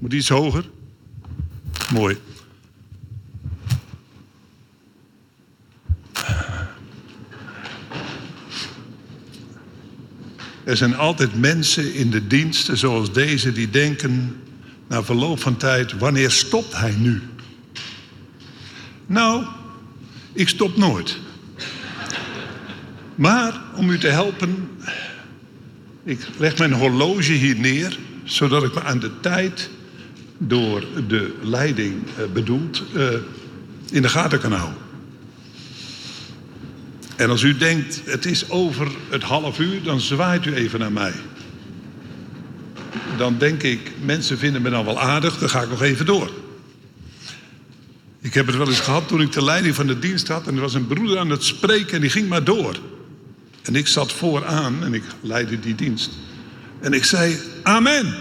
Moet iets hoger? Mooi. Er zijn altijd mensen in de diensten zoals deze die denken na verloop van tijd, wanneer stopt hij nu? Nou, ik stop nooit. Maar om u te helpen, ik leg mijn horloge hier neer, zodat ik me aan de tijd door de leiding eh, bedoeld uh, in de gaten kan houden. En als u denkt, het is over het half uur, dan zwaait u even naar mij. Dan denk ik, mensen vinden me dan wel aardig, dan ga ik nog even door. Ik heb het wel eens gehad toen ik de leiding van de dienst had en er was een broeder aan het spreken en die ging maar door. En ik zat vooraan en ik leidde die dienst. En ik zei, amen,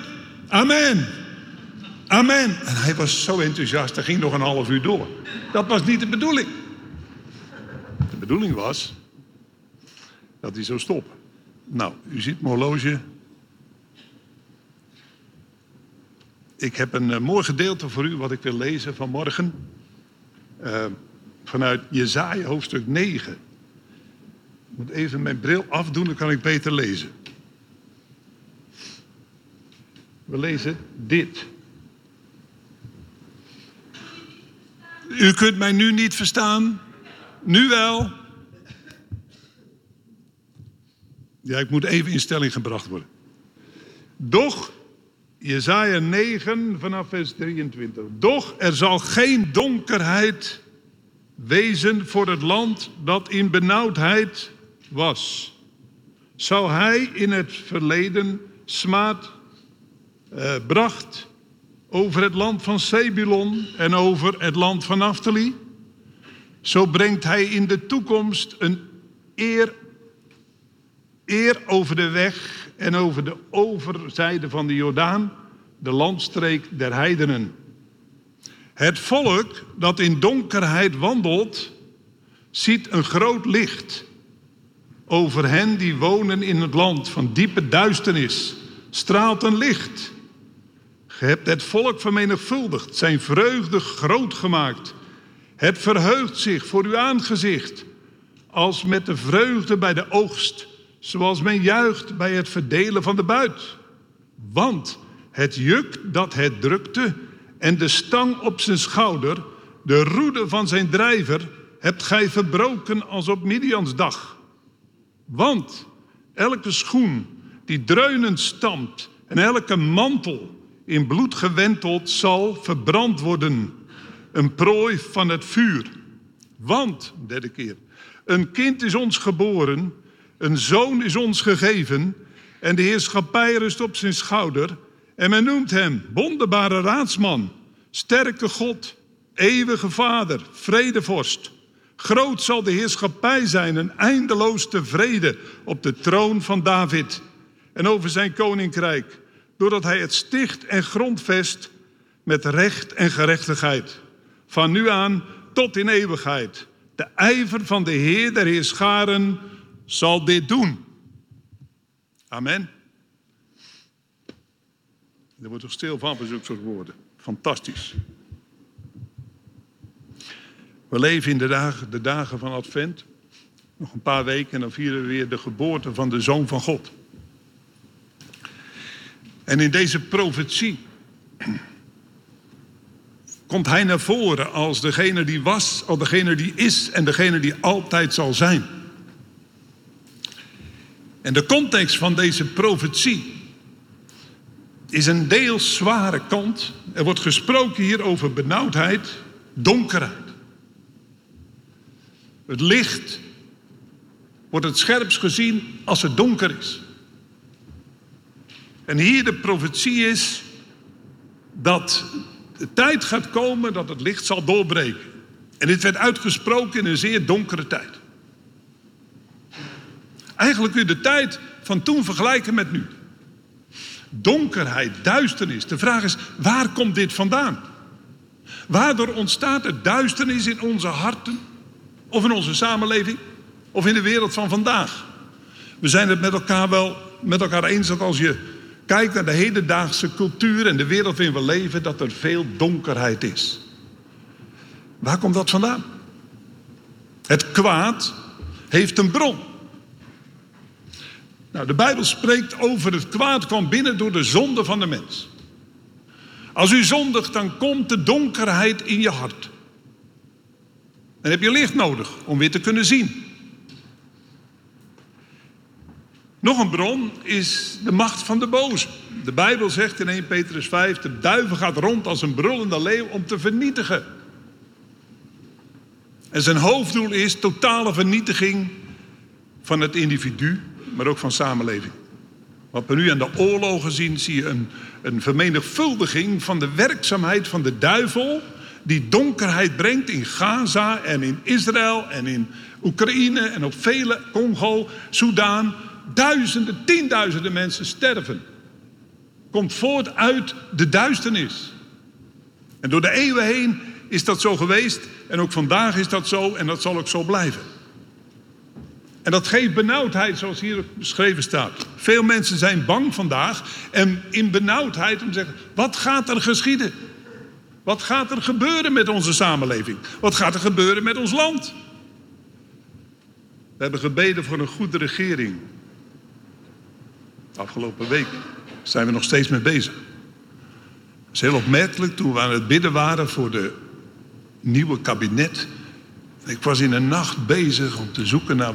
amen, amen. En hij was zo enthousiast, hij ging nog een half uur door. Dat was niet de bedoeling. De bedoeling was dat hij zou stoppen. Nou, u ziet mijn horloge. Ik heb een uh, mooi gedeelte voor u wat ik wil lezen vanmorgen. Uh, vanuit Jezaja hoofdstuk 9. Ik moet even mijn bril afdoen, dan kan ik beter lezen. We lezen dit. U kunt mij nu niet verstaan. Nu wel. Ja, ik moet even in stelling gebracht worden. Doch, Jezaja 9 vanaf vers 23. Doch er zal geen donkerheid wezen voor het land dat in benauwdheid was. Zou hij in het verleden smaad uh, bracht over het land van Sebulon en over het land van Naphtali? Zo brengt hij in de toekomst een eer, eer over de weg en over de overzijde van de Jordaan, de landstreek der heidenen. Het volk dat in donkerheid wandelt, ziet een groot licht over hen die wonen in het land van diepe duisternis. Straalt een licht. Hebt het volk vermenigvuldigd, zijn vreugde groot gemaakt. Het verheugt zich voor uw aangezicht, als met de vreugde bij de oogst, zoals men juicht bij het verdelen van de buit. Want het juk dat het drukte en de stang op zijn schouder, de roede van zijn drijver, hebt gij verbroken als op Midians dag. Want elke schoen die dreunend stampt en elke mantel in bloed gewenteld zal verbrand worden. Een prooi van het vuur. Want, derde keer, een kind is ons geboren, een zoon is ons gegeven en de heerschappij rust op zijn schouder. En men noemt hem wonderbare raadsman, sterke God, eeuwige vader, vredevorst. Groot zal de heerschappij zijn, een eindeloos tevreden op de troon van David en over zijn koninkrijk, doordat hij het sticht en grondvest met recht en gerechtigheid. Van nu aan tot in eeuwigheid. De ijver van de Heer der Heerscharen zal dit doen. Amen. Er wordt toch stil van zulke soort woorden. Fantastisch. We leven in de dagen, de dagen van Advent. Nog een paar weken en dan vieren we weer de geboorte van de Zoon van God. En in deze profetie komt hij naar voren als degene die was, als degene die is en degene die altijd zal zijn. En de context van deze profetie is een deels zware kant. Er wordt gesproken hier over benauwdheid, donkerheid. Het licht wordt het scherpst gezien als het donker is. En hier de profetie is dat de tijd gaat komen dat het licht zal doorbreken. En dit werd uitgesproken in een zeer donkere tijd. Eigenlijk kun je de tijd van toen vergelijken met nu. Donkerheid, duisternis. De vraag is, waar komt dit vandaan? Waardoor ontstaat er duisternis in onze harten? Of in onze samenleving? Of in de wereld van vandaag? We zijn het met elkaar wel met elkaar eens dat als je kijkt naar de hedendaagse cultuur en de wereld waarin we leven, dat er veel donkerheid is. Waar komt dat vandaan? Het kwaad heeft een bron. Nou, de Bijbel spreekt over het kwaad kwam binnen door de zonde van de mens. Als u zondigt, dan komt de donkerheid in je hart. Dan heb je licht nodig om weer te kunnen zien. Nog een bron is de macht van de boze. De Bijbel zegt in 1 Petrus 5: de duivel gaat rond als een brullende leeuw om te vernietigen. En zijn hoofddoel is totale vernietiging van het individu, maar ook van samenleving. Wat we nu aan de oorlogen zien, zie je een, een vermenigvuldiging van de werkzaamheid van de duivel, die donkerheid brengt in Gaza en in Israël en in Oekraïne en op vele Congo, Soudaan. Duizenden, tienduizenden mensen sterven. Komt voort uit de duisternis. En door de eeuwen heen is dat zo geweest en ook vandaag is dat zo en dat zal ook zo blijven. En dat geeft benauwdheid, zoals hier beschreven staat. Veel mensen zijn bang vandaag en in benauwdheid om te zeggen: wat gaat er geschieden? Wat gaat er gebeuren met onze samenleving? Wat gaat er gebeuren met ons land? We hebben gebeden voor een goede regering. Afgelopen week zijn we nog steeds mee bezig. Het is heel opmerkelijk toen we aan het bidden waren voor de nieuwe kabinet. Ik was in een nacht bezig om te zoeken naar.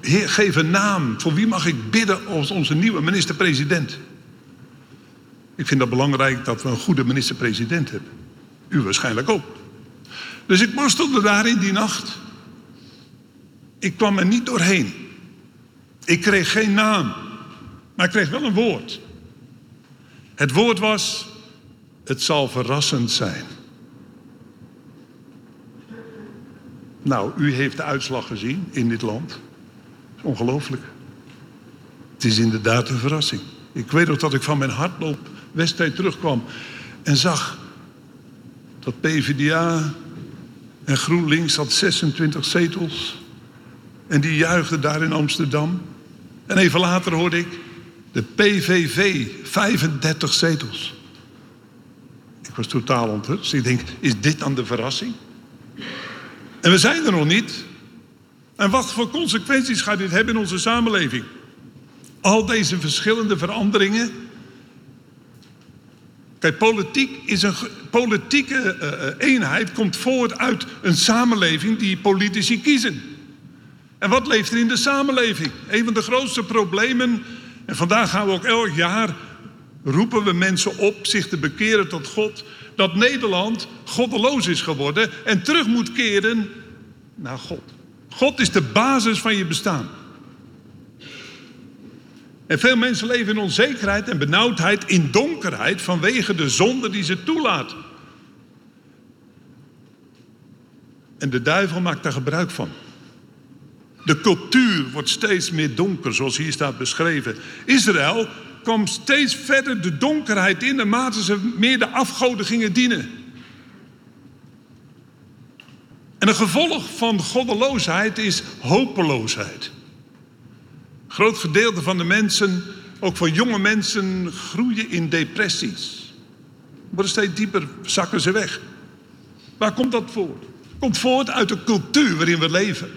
Heer, geef een naam. Voor wie mag ik bidden als onze nieuwe minister-president? Ik vind het belangrijk dat we een goede minister-president hebben. U waarschijnlijk ook. Dus ik worstelde daar in die nacht. Ik kwam er niet doorheen. Ik kreeg geen naam. Maar ik kreeg wel een woord. Het woord was: Het zal verrassend zijn. Nou, u heeft de uitslag gezien in dit land. Ongelooflijk. Het is inderdaad een verrassing. Ik weet ook dat ik van mijn hardloopwedstrijd terugkwam en zag dat PvdA en GroenLinks had 26 zetels. En die juichten daar in Amsterdam. En even later hoorde ik de PVV 35 zetels. Ik was totaal onthutst. Ik denk, is dit dan de verrassing? En we zijn er nog niet. En wat voor consequenties gaat dit hebben in onze samenleving? Al deze verschillende veranderingen. Kijk, politiek is een politieke uh, eenheid komt voort uit een samenleving die politici kiezen. En wat leeft er in de samenleving? Een van de grootste problemen, en vandaag gaan we ook elk jaar roepen we mensen op zich te bekeren tot God, dat Nederland goddeloos is geworden en terug moet keren naar God. God is de basis van je bestaan. En veel mensen leven in onzekerheid en benauwdheid, in donkerheid vanwege de zonde die ze toelaten. En de duivel maakt daar gebruik van. De cultuur wordt steeds meer donker, zoals hier staat beschreven. Israël kwam steeds verder de donkerheid in naarmate ze meer de afgoden gingen dienen. En een gevolg van goddeloosheid is hopeloosheid. Een groot gedeelte van de mensen, ook van jonge mensen, groeien in depressies. Worden steeds dieper, zakken ze weg. Waar komt dat voort? Komt voort uit de cultuur waarin we leven.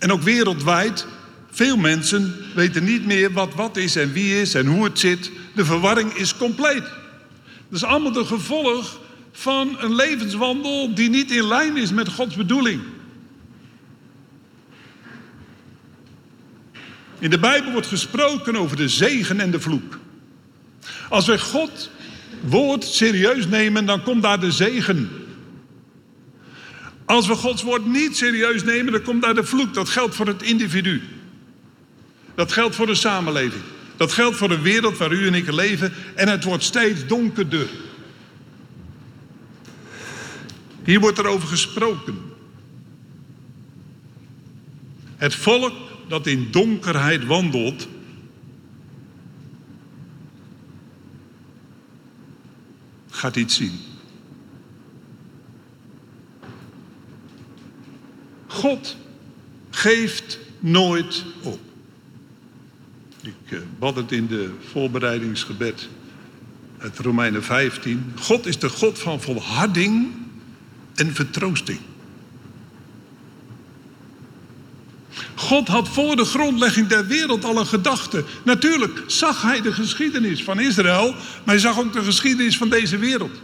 En ook wereldwijd, veel mensen weten niet meer wat wat is en wie is en hoe het zit. De verwarring is compleet. Dat is allemaal de gevolg van een levenswandel die niet in lijn is met Gods bedoeling. In de Bijbel wordt gesproken over de zegen en de vloek. Als we God woord serieus nemen, dan komt daar de zegen. Als we Gods woord niet serieus nemen, dan komt daar de vloek. Dat geldt voor het individu. Dat geldt voor de samenleving. Dat geldt voor de wereld waar u en ik leven. En het wordt steeds donkerder. Hier wordt er over gesproken. Het volk dat in donkerheid wandelt, gaat iets zien. God geeft nooit op. Ik Ik bad het in de voorbereidingsgebed uit Romeinen 15. God is de God van volharding en vertroosting. God had voor de grondlegging der wereld al een gedachte. Natuurlijk zag hij de geschiedenis van Israël, maar hij zag ook de geschiedenis van deze wereld.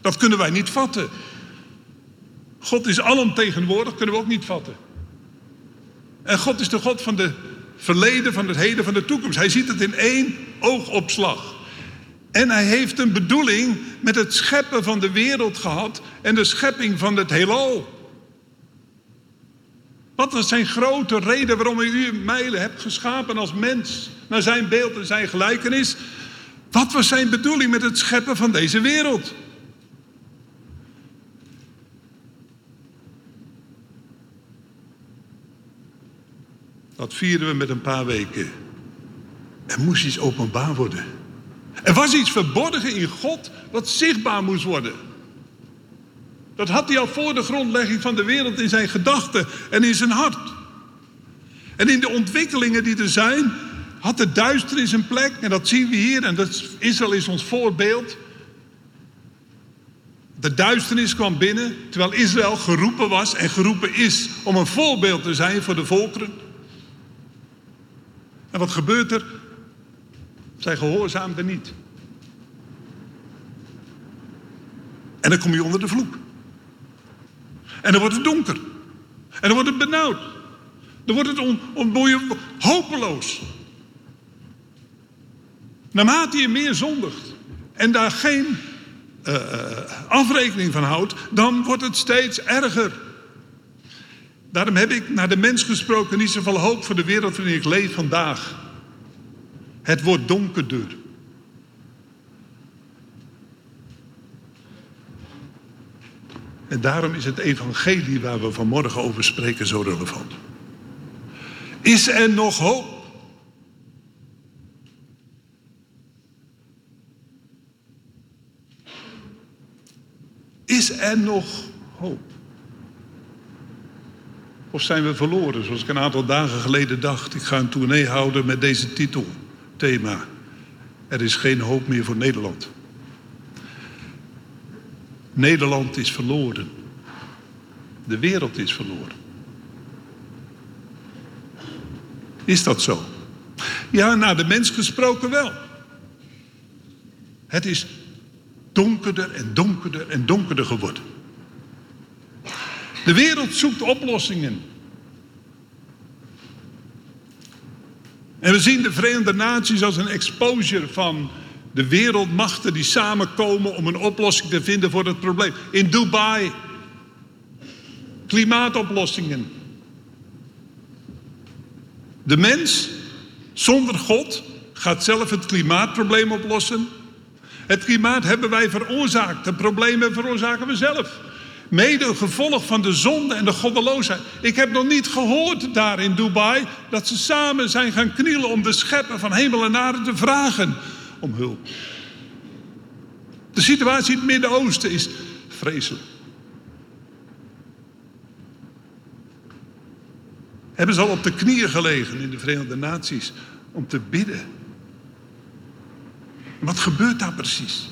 Dat kunnen wij niet vatten. God is alomtegenwoordig, kunnen we ook niet vatten. En God is de God van de verleden, van het heden, van de toekomst. Hij ziet het in één oogopslag. En hij heeft een bedoeling met het scheppen van de wereld gehad en de schepping van het heelal. Wat was zijn grote reden waarom hij u en mij hebt geschapen als mens, naar zijn beeld en zijn gelijkenis? Wat was zijn bedoeling met het scheppen van deze wereld? Dat vieren we met een paar weken. Er moest iets openbaar worden. Er was iets verborgen in God wat zichtbaar moest worden. Dat had hij al voor de grondlegging van de wereld in zijn gedachten en in zijn hart. En in de ontwikkelingen die er zijn, had de duisternis een plek. En dat zien we hier, en dat Israël is ons voorbeeld. De duisternis kwam binnen, terwijl Israël geroepen was en geroepen is om een voorbeeld te zijn voor de volkeren. En wat gebeurt er? Zij gehoorzaamden niet. En dan kom je onder de vloek. En dan wordt het donker. En dan wordt het benauwd. Dan wordt het on, hopeloos. Naarmate je meer zondigt en daar geen uh, afrekening van houdt, dan wordt het steeds erger. Daarom heb ik naar de mens gesproken niet zoveel hoop voor de wereld waarin ik leef vandaag. Het wordt donkerder. En daarom is het evangelie waar we vanmorgen over spreken zo relevant. Is er nog hoop? Is er nog hoop? Of zijn we verloren, zoals ik een aantal dagen geleden dacht? Ik ga een tournee houden met deze titel, thema. Er is geen hoop meer voor Nederland. Nederland is verloren. De wereld is verloren. Is dat zo? Ja, naar de mens gesproken wel. Het is donkerder en donkerder en donkerder geworden. De wereld zoekt oplossingen. En we zien de Verenigde Naties als een exposure van de wereldmachten die samenkomen om een oplossing te vinden voor het probleem. In Dubai, klimaatoplossingen. De mens zonder God gaat zelf het klimaatprobleem oplossen. Het klimaat hebben wij veroorzaakt. De problemen veroorzaken we zelf. Mede gevolg van de zonde en de goddeloosheid. Ik heb nog niet gehoord daar in Dubai dat ze samen zijn gaan knielen om de schepper van hemel en aarde te vragen om hulp. De situatie in het Midden-Oosten is vreselijk. Hebben ze al op de knieën gelegen in de Verenigde Naties om te bidden? Wat gebeurt daar precies?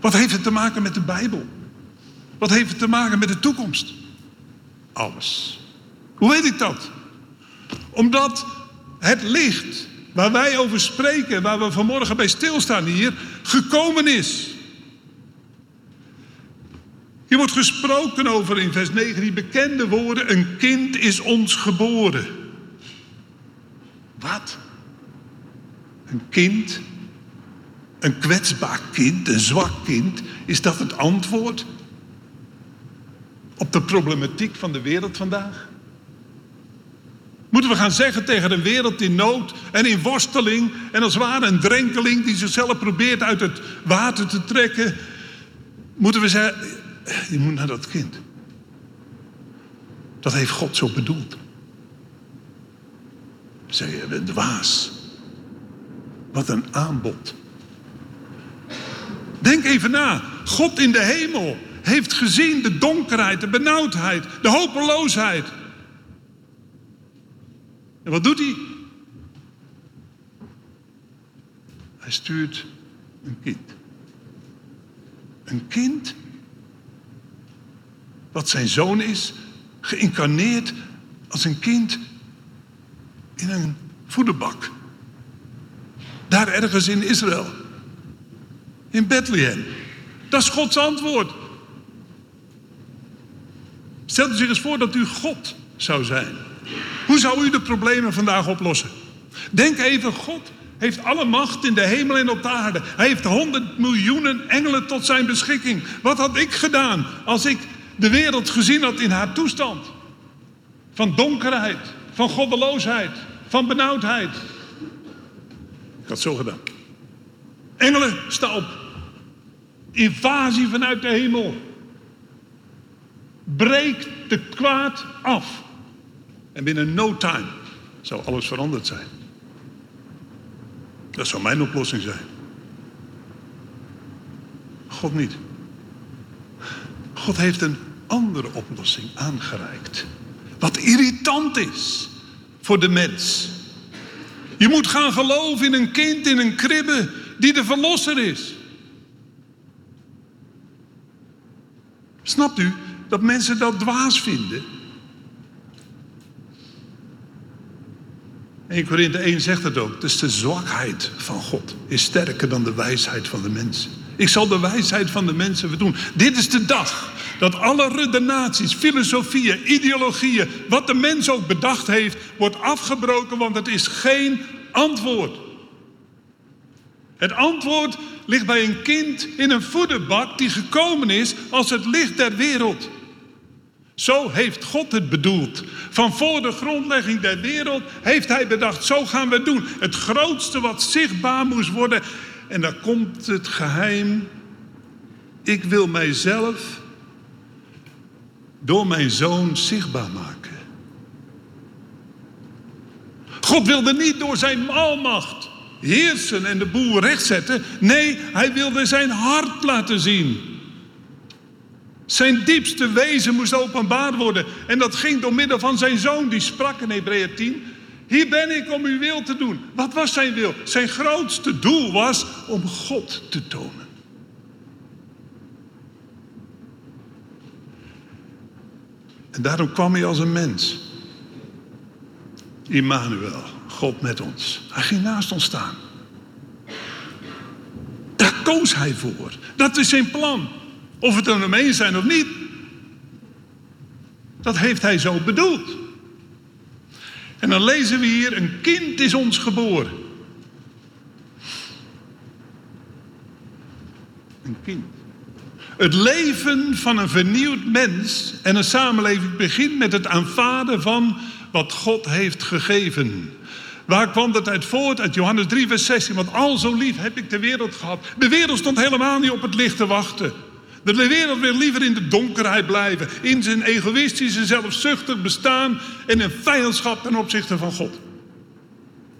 Wat heeft het te maken met de Bijbel? Wat heeft het te maken met de toekomst? Alles. Hoe weet ik dat? Omdat het licht waar wij over spreken, waar we vanmorgen bij stilstaan hier, gekomen is. Hier wordt gesproken over in vers 9 die bekende woorden: een kind is ons geboren. Wat? Een kind? Een kwetsbaar kind, een zwak kind, is dat het antwoord op de problematiek van de wereld vandaag? Moeten we gaan zeggen tegen een wereld in nood en in worsteling en als ware een drenkeling die zichzelf probeert uit het water te trekken, moeten we zeggen, je moet naar dat kind. Dat heeft God zo bedoeld. Zeg je, dwaas. Wat een aanbod. Denk even na. God in de hemel heeft gezien de donkerheid, de benauwdheid, de hopeloosheid. En wat doet hij? Hij stuurt een kind. Een kind wat zijn zoon is, geïncarneerd als een kind in een voederbak. Daar ergens in Israël. In Bethlehem. Dat is Gods antwoord. Stel u zich eens voor dat u God zou zijn. Hoe zou u de problemen vandaag oplossen? Denk even, God heeft alle macht in de hemel en op de aarde. Hij heeft honderd miljoenen engelen tot zijn beschikking. Wat had ik gedaan als ik de wereld gezien had in haar toestand? Van donkerheid, van goddeloosheid, van benauwdheid. Ik had zo gedaan. Engelen, sta op. Invasie vanuit de hemel. Breek de kwaad af. En binnen no time zou alles veranderd zijn. Dat zou mijn oplossing zijn. God niet. God heeft een andere oplossing aangereikt. Wat irritant is voor de mens. Je moet gaan geloven in een kind in een kribbe die de verlosser is. Snapt u dat mensen dat dwaas vinden? 1 Korinthe 1 zegt het ook. Dus de zwakheid van God is sterker dan de wijsheid van de mensen. Ik zal de wijsheid van de mensen verdoen. Dit is de dag dat alle redenaties, filosofieën, ideologieën, wat de mens ook bedacht heeft, wordt afgebroken, want het is geen antwoord. Het antwoord ligt bij een kind in een voederbak die gekomen is als het licht der wereld. Zo heeft God het bedoeld. Van voor de grondlegging der wereld heeft Hij bedacht, zo gaan we het doen. Het grootste wat zichtbaar moest worden. En daar komt het geheim. Ik wil mijzelf door mijn zoon zichtbaar maken. God wilde niet door zijn almacht heersen en de boel rechtzetten. Nee, hij wilde zijn hart laten zien. Zijn diepste wezen moest openbaar worden. En dat ging door middel van zijn zoon, die sprak in Hebreeën 10. Hier ben ik om uw wil te doen. Wat was zijn wil? Zijn grootste doel was om God te tonen. En daarom kwam hij als een mens. Immanuel, God met ons. Hij ging naast ons staan. Daar koos hij voor. Dat is zijn plan. Of het er mee zijn of niet. Dat heeft hij zo bedoeld. En dan lezen we hier: een kind is ons geboren. Een kind. Het leven van een vernieuwd mens en een samenleving begint met het aanvaarden van wat God heeft gegeven. Waar kwam dat uit voort? Uit Johannes 3, vers 16. Want al zo lief heb ik de wereld gehad. De wereld stond helemaal niet op het licht te wachten. De wereld wil liever in de donkerheid blijven. In zijn egoïstische, zelfzuchtig bestaan. En in vijandschap ten opzichte van God.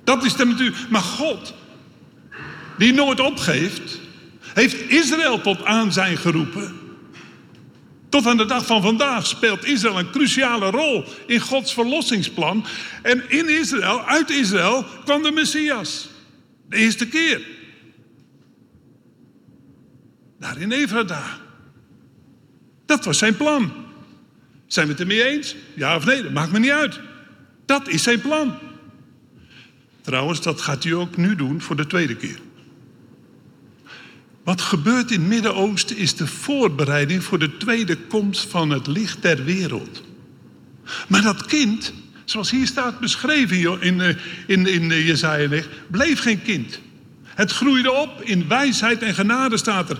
Dat is de natuur. Maar God, die nooit opgeeft, heeft Israël tot aanzijn geroepen. Tot aan de dag van vandaag speelt Israël een cruciale rol in Gods verlossingsplan. En in Israël, uit Israël, kwam de Messias. De eerste keer. Daar in Evrada. Dat was zijn plan. Zijn we het ermee eens? Ja of nee? Dat maakt me niet uit. Dat is zijn plan. Trouwens, dat gaat hij ook nu doen voor de tweede keer. Wat gebeurt in het Midden-Oosten is de voorbereiding voor de tweede komst van het licht der wereld. Maar dat kind, zoals hier staat beschreven in, eh, in, in eh, Jezaja 9, bleef geen kind. Het groeide op in wijsheid en genade staat er.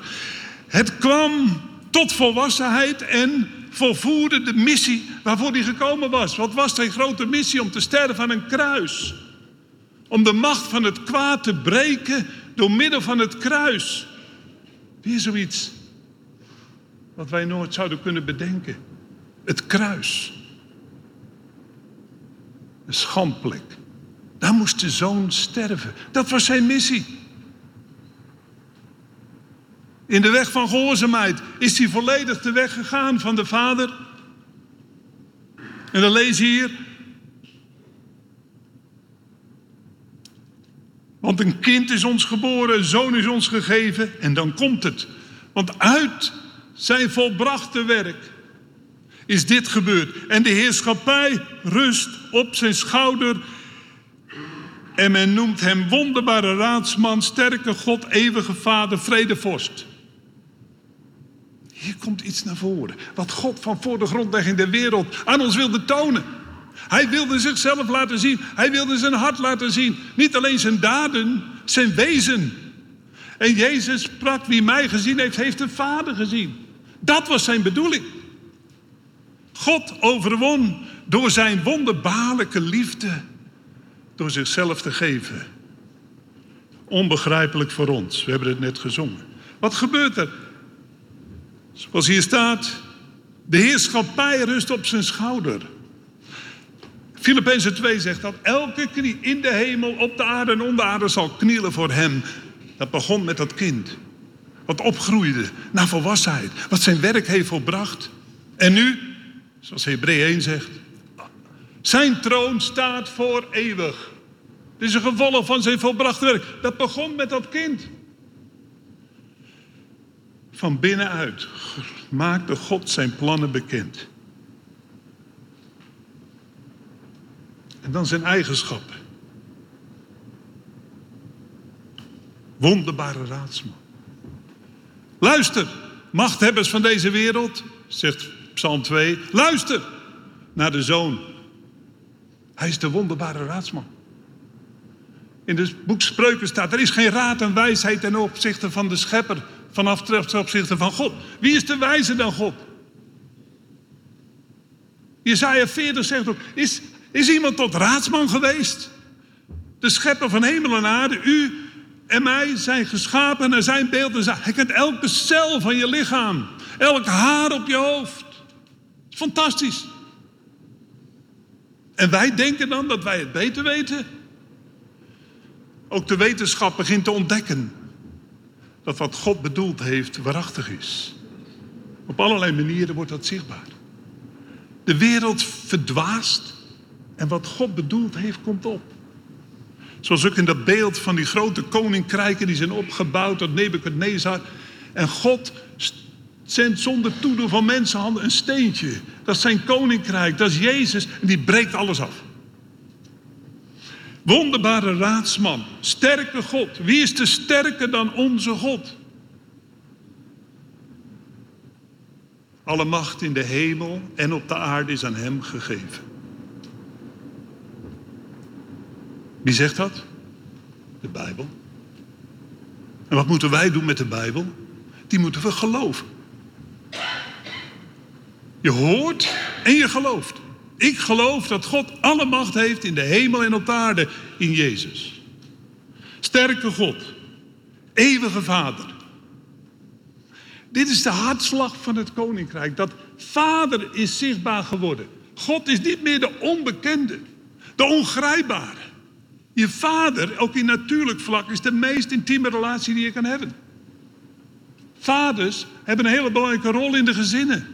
Het kwam tot volwassenheid en volvoerde de missie waarvoor hij gekomen was. Wat was zijn grote missie? Om te sterven aan een kruis. Om de macht van het kwaad te breken door middel van het kruis. Weer zoiets wat wij nooit zouden kunnen bedenken. Het kruis. Een schandplek. Daar moest de zoon sterven. Dat was zijn missie. In de weg van gehoorzaamheid is hij volledig de weg gegaan van de Vader. En dan lees je hier. Want een kind is ons geboren, een zoon is ons gegeven en dan komt het. Want uit zijn volbrachte werk is dit gebeurd. En de heerschappij rust op zijn schouder. En men noemt hem wonderbare raadsman, sterke God, eeuwige vader, vredevorst. Hier komt iets naar voren. Wat God van voor de grondlegging der wereld aan ons wilde tonen. Hij wilde zichzelf laten zien. Hij wilde zijn hart laten zien. Niet alleen zijn daden, zijn wezen. En Jezus sprak, wie mij gezien heeft, heeft de Vader gezien. Dat was zijn bedoeling. God overwon door zijn wonderbaarlijke liefde, door zichzelf te geven. Onbegrijpelijk voor ons, we hebben het net gezongen. Wat gebeurt er? Zoals hier staat, de heerschappij rust op zijn schouder. Filippenzen 2 zegt dat elke knie in de hemel, op de aarde en onder de aarde zal knielen voor hem. Dat begon met dat kind. Wat opgroeide naar volwassenheid. Wat zijn werk heeft volbracht. En nu, zoals Hebreeën 1 zegt. Zijn troon staat voor eeuwig. Dit is een gevolg van zijn volbrachte werk. Dat begon met dat kind. Van binnenuit maakte God zijn plannen bekend. En dan zijn eigenschappen. Wonderbare raadsman. Luister, machthebbers van deze wereld, zegt Psalm 2. Luister naar de zoon. Hij is de wonderbare raadsman. In het boek Spreuken staat: er is geen raad en wijsheid ten opzichte van de schepper, vanaf ten opzichte van God. Wie is de wijzer dan God? Jezaja 40 zegt ook: is, is iemand tot raadsman geweest? De schepper van hemel en aarde, u en mij zijn geschapen naar zijn beeld en zijn. Hij kent elke cel van je lichaam, elk haar op je hoofd. Fantastisch. En wij denken dan dat wij het beter weten. Ook de wetenschap begint te ontdekken dat wat God bedoeld heeft waarachtig is. Op allerlei manieren wordt dat zichtbaar. De wereld verdwaast en wat God bedoeld heeft komt op. Zoals ook in dat beeld van die grote koninkrijken die zijn opgebouwd tot Nebukadnezar. En God zendt zonder toedoen van mensenhanden een steentje. Dat is zijn koninkrijk, dat is Jezus. En die breekt alles af. Wonderbare raadsman, sterke God. Wie is te sterker dan onze God? Alle macht in de hemel en op de aarde is aan hem gegeven. Wie zegt dat? De Bijbel. En wat moeten wij doen met de Bijbel? Die moeten we geloven. Je hoort en je gelooft. Ik geloof dat God alle macht heeft in de hemel en op de aarde in Jezus. Sterke God, eeuwige Vader. Dit is de hartslag van het koninkrijk. Dat Vader is zichtbaar geworden. God is niet meer de onbekende, de ongrijpbare. Je vader, ook in natuurlijk vlak, is de meest intieme relatie die je kan hebben. Vaders hebben een hele belangrijke rol in de gezinnen.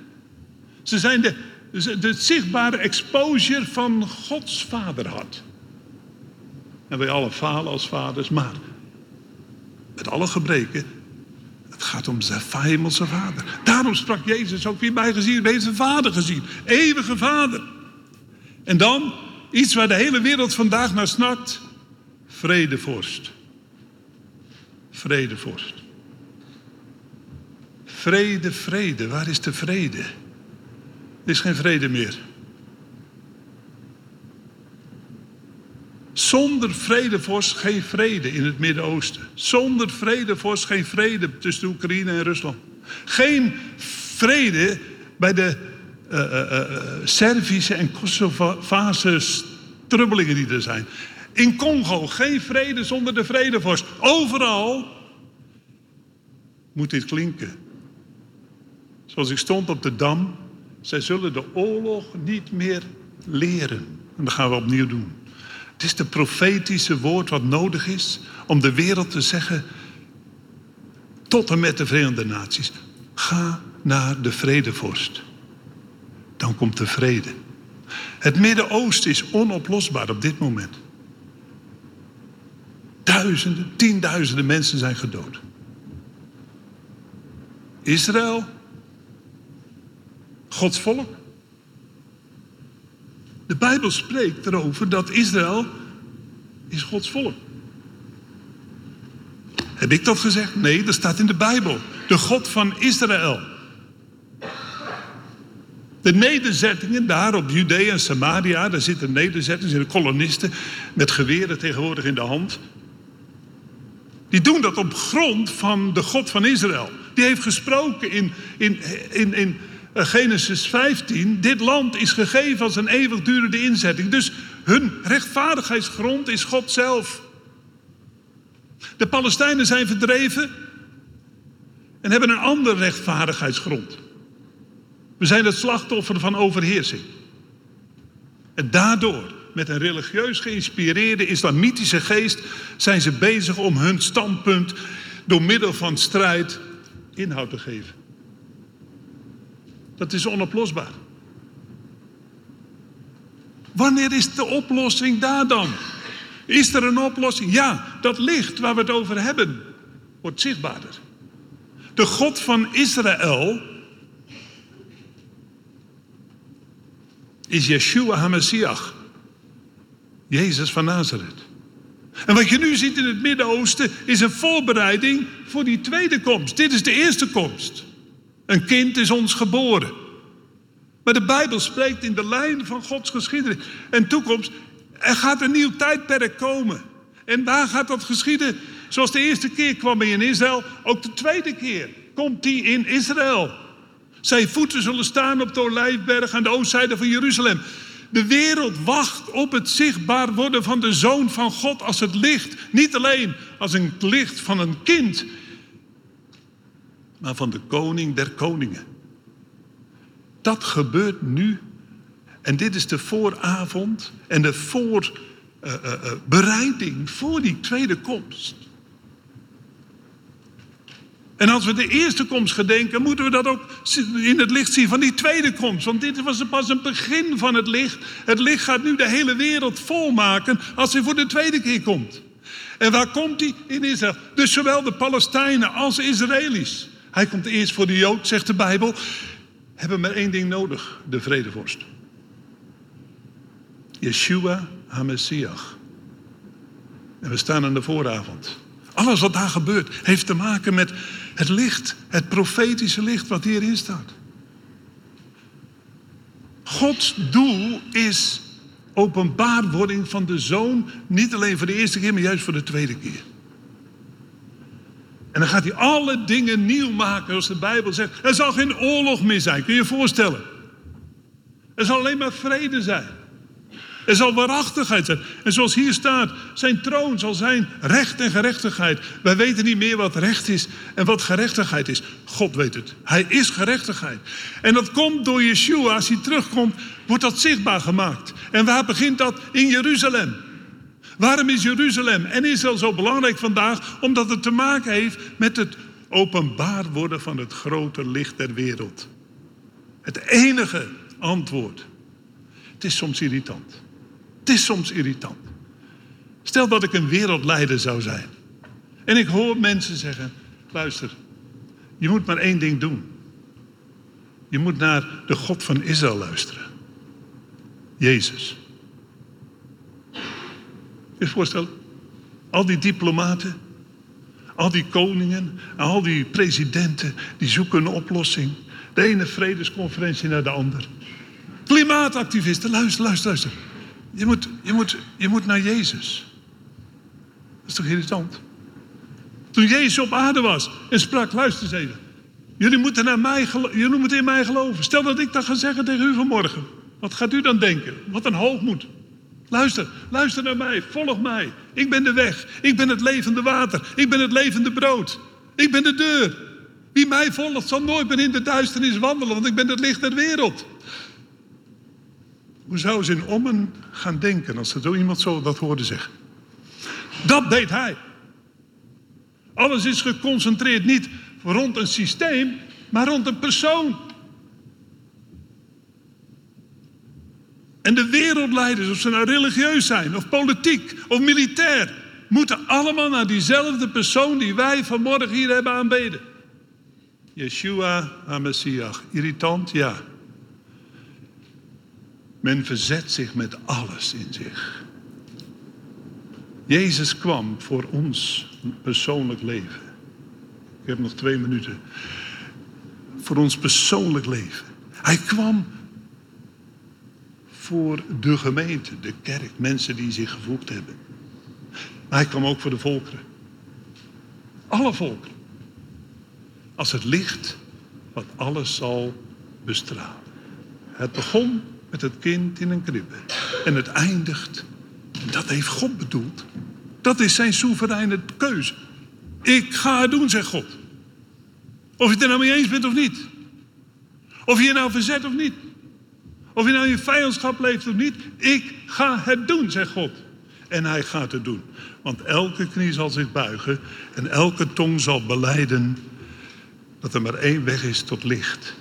Ze zijn de, de, zichtbare exposure van Gods vaderhart. En wij alle falen als vaders, maar met alle gebreken, het gaat om zijn hemelse vader. Daarom sprak Jezus ook weer bij gezien, heeft zijn vader gezien. Eeuwige vader. En dan iets waar de hele wereld vandaag naar snakt. Vredevorst. Vredevorst. Vrede, vrede. Waar is de vrede? Is geen vrede meer. Zonder vredevorst geen vrede in het Midden-Oosten. Zonder vredevorst geen vrede tussen Oekraïne en Rusland. Geen vrede bij de uh, Servische en Kosovaanse strubbelingen die er zijn. In Congo geen vrede zonder de vredevorst. Overal moet dit klinken. Zoals ik stond op de dam. Zij zullen de oorlog niet meer leren. En dat gaan we opnieuw doen. Het is de profetische woord wat nodig is om de wereld te zeggen. Tot en met de Verenigde Naties. Ga naar de vredevorst. Dan komt de vrede. Het Midden-Oosten is onoplosbaar op dit moment. Duizenden, tienduizenden mensen zijn gedood. Israël, Gods volk. De Bijbel spreekt erover dat Israël is Gods volk. Heb ik dat gezegd? Nee, dat staat in de Bijbel. De God van Israël. De nederzettingen daar op Judea en Samaria, daar zitten nederzettingen, de kolonisten met geweren tegenwoordig in de hand. Die doen dat op grond van de God van Israël. Die heeft gesproken in, in, in, in Genesis 15. Dit land is gegeven als een eeuwigdurende inzetting. Dus hun rechtvaardigheidsgrond is God zelf. De Palestijnen zijn verdreven en hebben een andere rechtvaardigheidsgrond. We zijn het slachtoffer van overheersing. En daardoor, met een religieus geïnspireerde islamitische geest, zijn ze bezig om hun standpunt door middel van strijd inhoud te geven. Dat is onoplosbaar. Wanneer is de oplossing daar dan? Is er een oplossing? Ja, dat licht waar we het over hebben wordt zichtbaarder. De God van Israël is Yeshua HaMashiach. Jezus van Nazareth. En wat je nu ziet in het Midden-Oosten is een voorbereiding voor die tweede komst. Dit is de eerste komst. Een kind is ons geboren. Maar de Bijbel spreekt in de lijn van Gods geschiedenis en toekomst. Er gaat een nieuw tijdperk komen. En daar gaat dat geschieden. Zoals de eerste keer kwam hij in Israël, ook de tweede keer komt hij in Israël. Zijn voeten zullen staan op de Olijfberg aan de oostzijde van Jeruzalem. De wereld wacht op het zichtbaar worden van de Zoon van God als het licht. Niet alleen als een licht van een kind, maar van de koning der koningen. Dat gebeurt nu. En dit is de vooravond en de voorbereiding uh, uh, voor die tweede komst. En als we de eerste komst gedenken, moeten we dat ook in het licht zien van die tweede komst. Want dit was pas een begin van het licht. Het licht gaat nu de hele wereld volmaken als hij voor de tweede keer komt. En waar komt hij? In Israël. Dus zowel de Palestijnen als de Israëli's. Hij komt eerst voor de Jood, zegt de Bijbel. Hebben maar één ding nodig, de vredevorst. Yeshua HaMessiach. En we staan aan de vooravond. Alles wat daar gebeurt heeft te maken met het licht, het profetische licht wat hierin staat. Gods doel is openbaarwording van de zoon, niet alleen voor de eerste keer, maar juist voor de tweede keer. En dan gaat hij alle dingen nieuw maken, zoals de Bijbel zegt. Er zal geen oorlog meer zijn, kun je je voorstellen. Er zal alleen maar vrede zijn. Er zal waarachtigheid zijn. En zoals hier staat, zijn troon zal zijn recht en gerechtigheid. Wij weten niet meer wat recht is en wat gerechtigheid is. God weet het. Hij is gerechtigheid. En dat komt door Yeshua. Als hij terugkomt, wordt dat zichtbaar gemaakt. En waar begint dat? In Jeruzalem. Waarom is Jeruzalem en Israël zo belangrijk vandaag? Omdat het te maken heeft met het openbaar worden van het grote licht der wereld. Het enige antwoord. Het is soms irritant. Het is soms irritant. Stel dat ik een wereldleider zou zijn. En ik hoor mensen zeggen: luister, je moet maar één ding doen. Je moet naar de God van Israël luisteren. Jezus. Je voorstellen? Al die diplomaten, al die koningen, al die presidenten, die zoeken een oplossing. De ene vredesconferentie naar de andere. Klimaatactivisten, luister, luister, luister. Je moet, je moet, je moet naar Jezus. Dat is toch irritant? Toen Jezus op aarde was en sprak, luister eens even. Jullie moeten, naar mij, jullie moeten in mij geloven. Stel dat ik dat ga zeggen tegen u vanmorgen. Wat gaat u dan denken? Wat een hoogmoed. Luister, luister naar mij, volg mij. Ik ben de weg, ik ben het levende water, ik ben het levende brood. Ik ben de deur. Wie mij volgt zal nooit meer in de duisternis wandelen, want ik ben het licht der wereld. Hoe zou ze in Ommen gaan denken als ze zo iemand zo dat hoorde zeggen? Dat deed hij. Alles is geconcentreerd niet rond een systeem, maar rond een persoon. En de wereldleiders, of ze nou religieus zijn, of politiek, of militair, moeten allemaal naar diezelfde persoon die wij vanmorgen hier hebben aanbeden. Yeshua HaMessiach. Irritant, ja. Men verzet zich met alles in zich. Jezus kwam voor ons persoonlijk leven. Ik heb nog twee minuten. Voor ons persoonlijk leven. Hij kwam voor de gemeente, de kerk, mensen die zich gevoegd hebben. Maar hij kwam ook voor de volkeren. Alle volkeren. Als het licht wat alles zal bestralen. Het begon met het kind in een kribbe. En het eindigt, dat heeft God bedoeld. Dat is zijn soevereine keuze. Ik ga het doen, zegt God. Of je het er nou mee eens bent of niet. Of je je nou verzet of niet. Of je nou in vijandschap leeft of niet. Ik ga het doen, zegt God. En hij gaat het doen. Want elke knie zal zich buigen en elke tong zal beleiden dat er maar één weg is tot licht.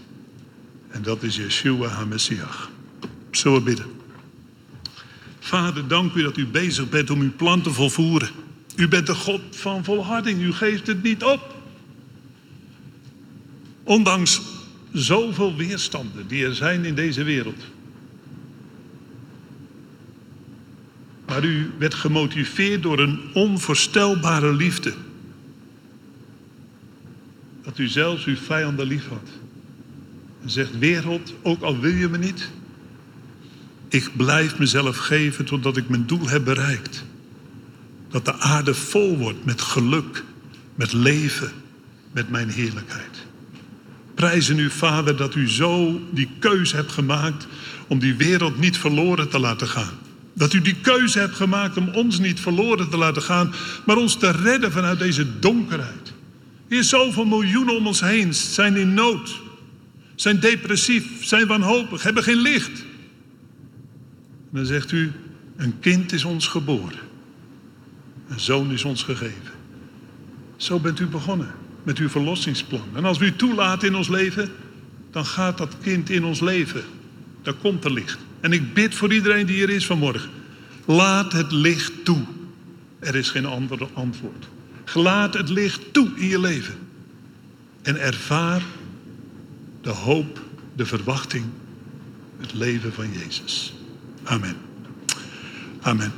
En dat is Yeshua HaMessiach. Zullen we bidden. Vader, dank u dat u bezig bent om uw plan te volvoeren. U bent de God van volharding. U geeft het niet op. Ondanks zoveel weerstanden die er zijn in deze wereld. Maar u werd gemotiveerd door een onvoorstelbare liefde. Dat u zelfs uw vijanden lief had. En zegt, wereld, ook al wil je me niet, ik blijf mezelf geven totdat ik mijn doel heb bereikt. Dat de aarde vol wordt met geluk, met leven, met mijn heerlijkheid. Prijzen u, Vader, dat u zo die keuze hebt gemaakt om die wereld niet verloren te laten gaan. Dat u die keuze hebt gemaakt om ons niet verloren te laten gaan, maar ons te redden vanuit deze donkerheid. Hier zoveel miljoenen om ons heen zijn in nood, zijn depressief, zijn wanhopig, hebben geen licht. En dan zegt u, een kind is ons geboren. Een zoon is ons gegeven. Zo bent u begonnen met uw verlossingsplan. En als u toelaat in ons leven, dan gaat dat kind in ons leven. Dan komt er licht. En ik bid voor iedereen die hier is vanmorgen. Laat het licht toe. Er is geen ander antwoord. Laat het licht toe in je leven. En ervaar de hoop, de verwachting, het leven van Jezus. Amen. Amen.